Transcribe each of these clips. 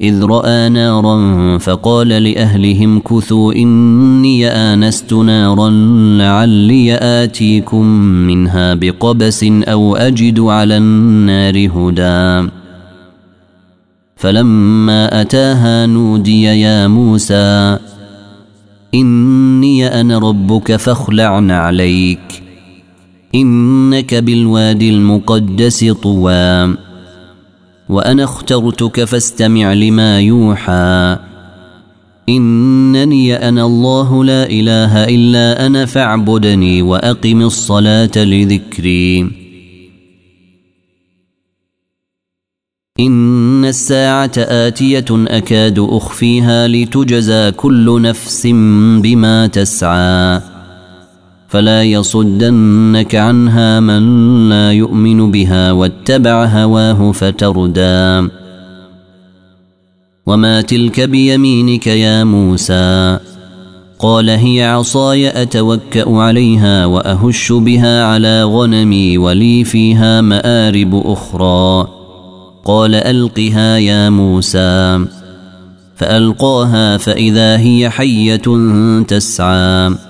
إذ رأى نارا فقال لأهلهم كثوا إني آنست نارا لعلي آتيكم منها بقبس أو أجد على النار هدى. فلما أتاها نودي يا موسى إني أنا ربك فاخلع عليك إنك بالوادي المقدس طوى. وأنا اخترتك فاستمع لما يوحى. إنني أنا الله لا إله إلا أنا فاعبدني وأقم الصلاة لذكري. إن الساعة آتية أكاد أخفيها لتجزى كل نفس بما تسعى. فلا يصدنك عنها من لا يؤمن بها واتبع هواه فتردى. وما تلك بيمينك يا موسى؟ قال هي عصاي أتوكأ عليها وأهش بها على غنمي ولي فيها مآرب أخرى. قال ألقها يا موسى. فألقاها فإذا هي حية تسعى.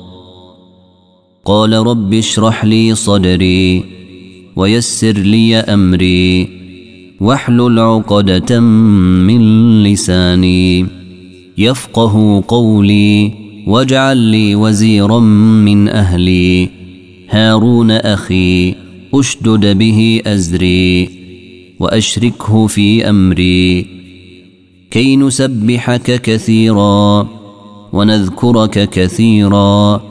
قال رب اشرح لي صدري ويسر لي أمري واحلل عقدة من لساني يفقه قولي واجعل لي وزيرا من أهلي هارون أخي أشدد به أزري وأشركه في أمري كي نسبحك كثيرا ونذكرك كثيرا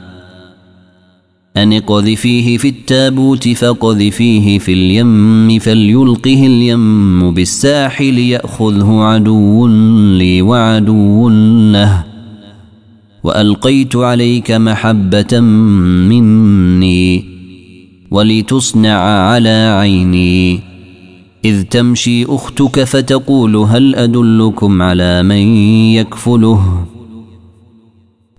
أن اقذفيه في التابوت فقذفيه في اليم فليلقه اليم بالساحل يأخذه عدو لي وعدو له. وألقيت عليك محبة مني ولتصنع على عيني. إذ تمشي أختك فتقول هل أدلكم على من يكفله؟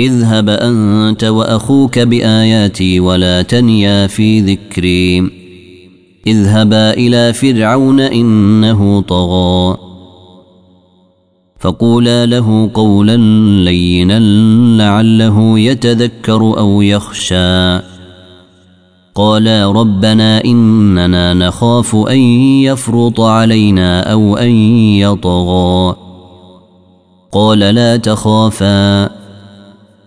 اذهب أنت وأخوك بآياتي ولا تنيا في ذكري. اذهبا إلى فرعون إنه طغى. فقولا له قولا لينا لعله يتذكر أو يخشى. قالا ربنا إننا نخاف أن يفرط علينا أو أن يطغى. قال لا تخافا.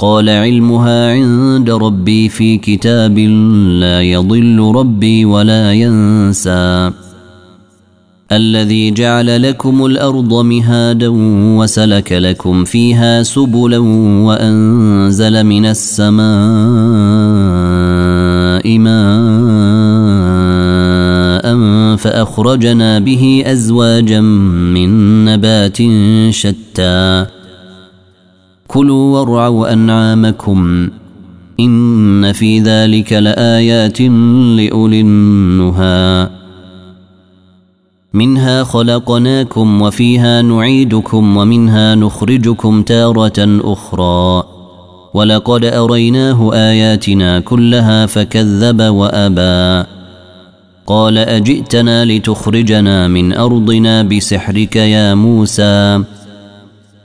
قال علمها عند ربي في كتاب لا يضل ربي ولا ينسى. الذي جعل لكم الأرض مهادا وسلك لكم فيها سبلا وأنزل من السماء ماء فأخرجنا به أزواجا من نبات شتى. كلوا وارعوا أنعامكم إن في ذلك لآيات لأولي النهى. منها خلقناكم وفيها نعيدكم ومنها نخرجكم تارة أخرى. ولقد أريناه آياتنا كلها فكذب وأبى. قال أجئتنا لتخرجنا من أرضنا بسحرك يا موسى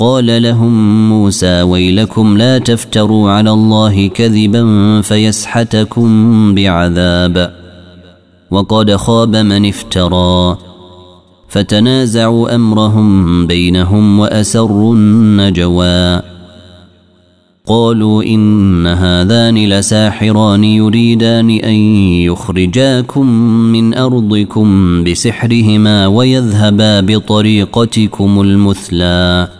قال لهم موسى ويلكم لا تفتروا على الله كذبا فيسحتكم بعذاب. وقد خاب من افترى. فتنازعوا أمرهم بينهم وأسروا النجوى. قالوا إن هذان لساحران يريدان أن يخرجاكم من أرضكم بسحرهما ويذهبا بطريقتكم المثلى.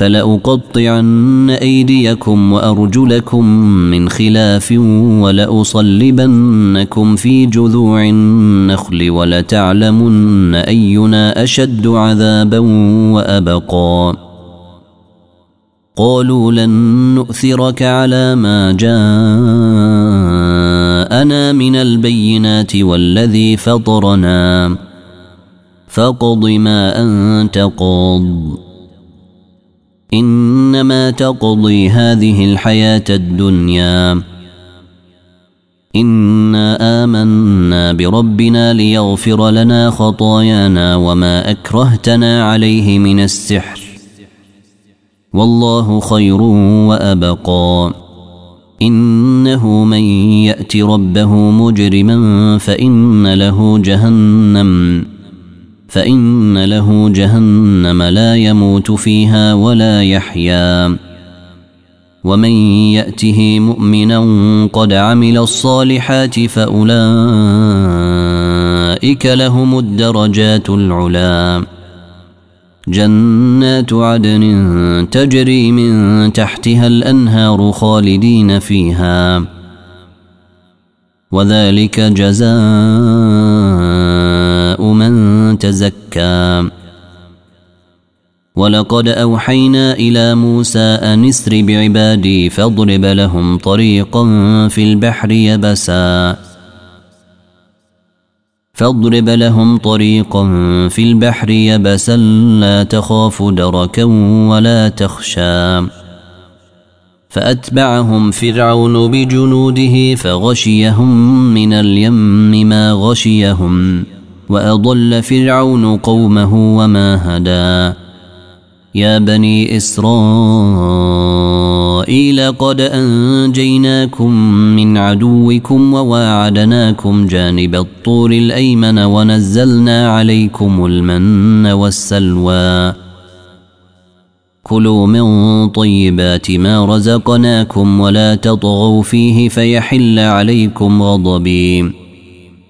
فلأقطعن أيديكم وأرجلكم من خلاف ولأصلبنكم في جذوع النخل ولتعلمن أينا أشد عذابا وأبقى. قالوا لن نؤثرك على ما جاء جاءنا من البينات والذي فطرنا. فاقض ما أنت قاض. إنما تقضي هذه الحياة الدنيا. إنا آمنا بربنا ليغفر لنا خطايانا وما أكرهتنا عليه من السحر. والله خير وأبقى. إنه من يأت ربه مجرما فإن له جهنم. فإن له جهنم لا يموت فيها ولا يحيا. ومن يأته مؤمنا قد عمل الصالحات فأولئك لهم الدرجات العلى جنات عدن تجري من تحتها الأنهار خالدين فيها. وذلك جزاء تزكى ولقد أوحينا إلى موسى أن اسر بعبادي فاضرب لهم طريقا في البحر يبسا. فاضرب لهم طريقا في البحر يبسا لا تخاف دركا ولا تخشى. فأتبعهم فرعون بجنوده فغشيهم من اليم ما غشيهم. وأضل فرعون قومه وما هدى. يا بني إسرائيل قد أنجيناكم من عدوكم وواعدناكم جانب الطور الأيمن ونزلنا عليكم المن والسلوى. كلوا من طيبات ما رزقناكم ولا تطغوا فيه فيحل عليكم غضبي.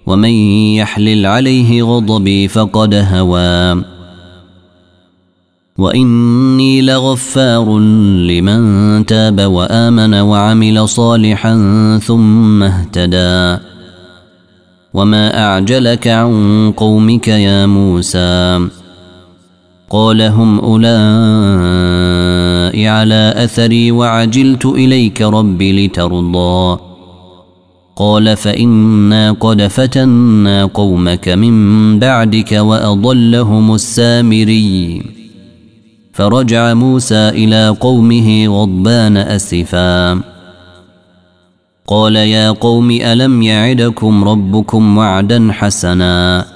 ومن يحلل عليه غضبي فقد هوى. وإني لغفار لمن تاب وآمن وعمل صالحا ثم اهتدى. وما أعجلك عن قومك يا موسى. قال هم أولئك على أثري وعجلت إليك رب لترضى. قال فإنا قد فتنا قومك من بعدك وأضلهم السامري. فرجع موسى إلى قومه غضبان أسفا. قال يا قوم ألم يعدكم ربكم وعدا حسنا؟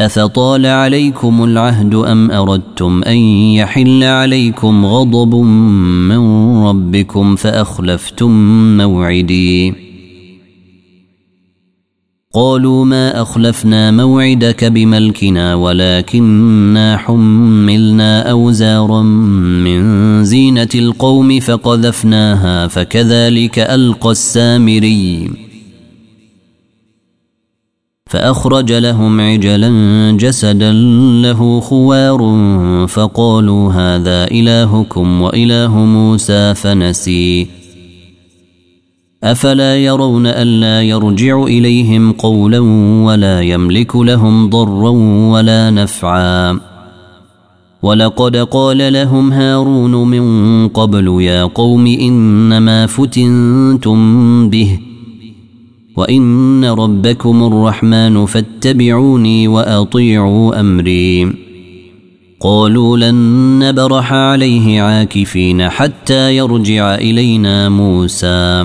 أفطال عليكم العهد أم أردتم أن يحل عليكم غضب من ربكم فأخلفتم موعدي؟ قالوا ما أخلفنا موعدك بملكنا ولكننا حملنا أوزارا من زينة القوم فقذفناها فكذلك ألقى السامري فأخرج لهم عجلا جسدا له خوار فقالوا هذا إلهكم وإله موسى فنسي. أفلا يرون ألا يرجع إليهم قولا ولا يملك لهم ضرا ولا نفعا. ولقد قال لهم هارون من قبل يا قوم إنما فتنتم به وإن ربكم الرحمن فاتبعوني وأطيعوا أمري. قالوا لن نبرح عليه عاكفين حتى يرجع إلينا موسى.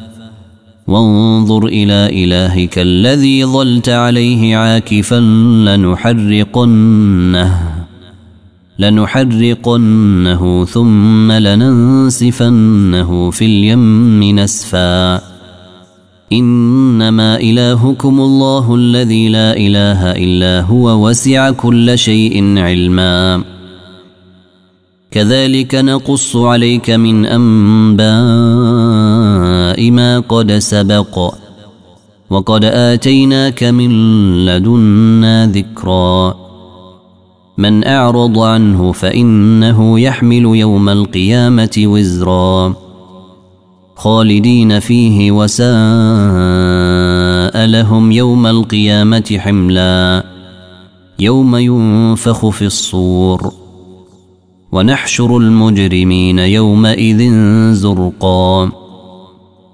وانظر إلى إلهك الذي ظلت عليه عاكفا لنحرقنه لنحرقنه ثم لننسفنه في اليم نسفا. إنما إلهكم الله الذي لا إله إلا هو وسع كل شيء علما. كذلك نقص عليك من أنباء ما قد سبق وقد آتيناك من لدنا ذكرا من أعرض عنه فإنه يحمل يوم القيامة وزرا خالدين فيه وساء لهم يوم القيامة حملا يوم ينفخ في الصور ونحشر المجرمين يومئذ زرقا.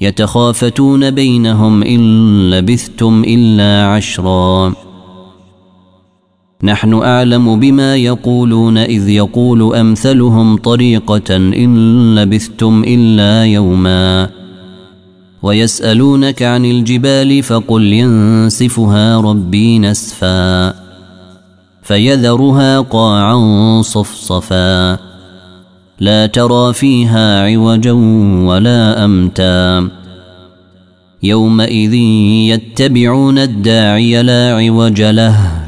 يتخافتون بينهم إن لبثتم إلا عشرا. نحن أعلم بما يقولون إذ يقول أمثلهم طريقة إن لبثتم إلا يوما. ويسألونك عن الجبال فقل ينسفها ربي نسفا. فيذرها قاعا صفصفا. لا ترى فيها عوجا ولا أمتا. يومئذ يتبعون الداعي لا عوج له.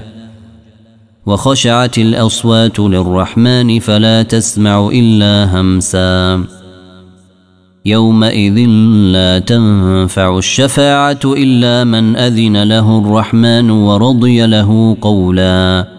وخشعت الأصوات للرحمن فلا تسمع إلا همسا. يومئذ لا تنفع الشفاعة إلا من أذن له الرحمن ورضي له قولا.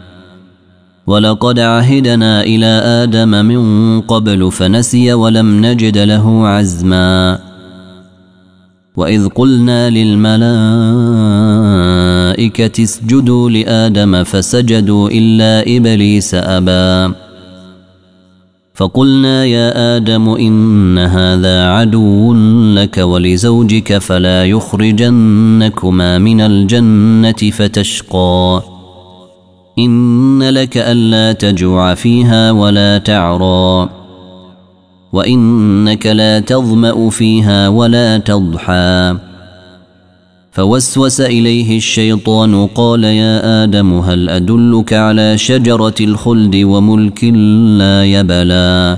ولقد عهدنا إلى آدم من قبل فنسي ولم نجد له عزما. وإذ قلنا للملائكة اسجدوا لآدم فسجدوا إلا إبليس أبى. فقلنا يا آدم إن هذا عدو لك ولزوجك فلا يخرجنكما من الجنة فتشقى. إن لك ألا تجوع فيها ولا تعرى وإنك لا تظمأ فيها ولا تضحى. فوسوس إليه الشيطان قال يا آدم هل أدلك على شجرة الخلد وملك لا يبلى؟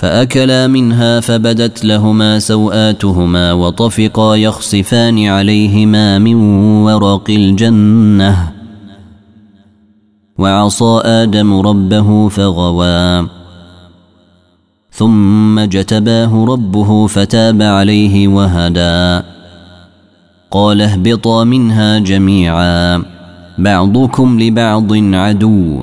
فأكلا منها فبدت لهما سوآتهما وطفقا يخصفان عليهما من ورق الجنة. وعصى آدم ربه فغوى. ثم جتباه ربه فتاب عليه وهدى. قال اهبطا منها جميعا. بعضكم لبعض عدو.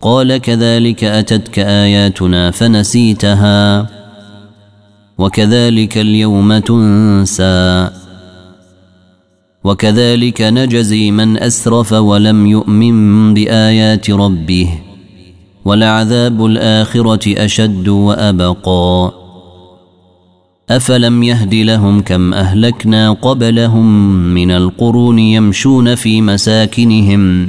قال كذلك أتتك آياتنا فنسيتها وكذلك اليوم تنسى وكذلك نجزي من أسرف ولم يؤمن بآيات ربه ولعذاب الآخرة أشد وأبقى أفلم يهد لهم كم أهلكنا قبلهم من القرون يمشون في مساكنهم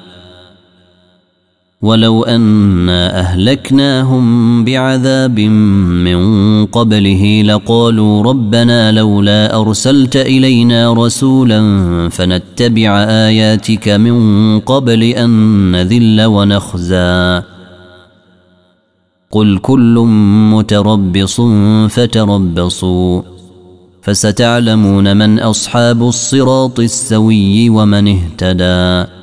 ولو انا أهلكناهم بعذاب من قبله لقالوا ربنا لولا أرسلت إلينا رسولا فنتبع آياتك من قبل أن نذل ونخزى. قل كل متربص فتربصوا فستعلمون من أصحاب الصراط السوي ومن اهتدى.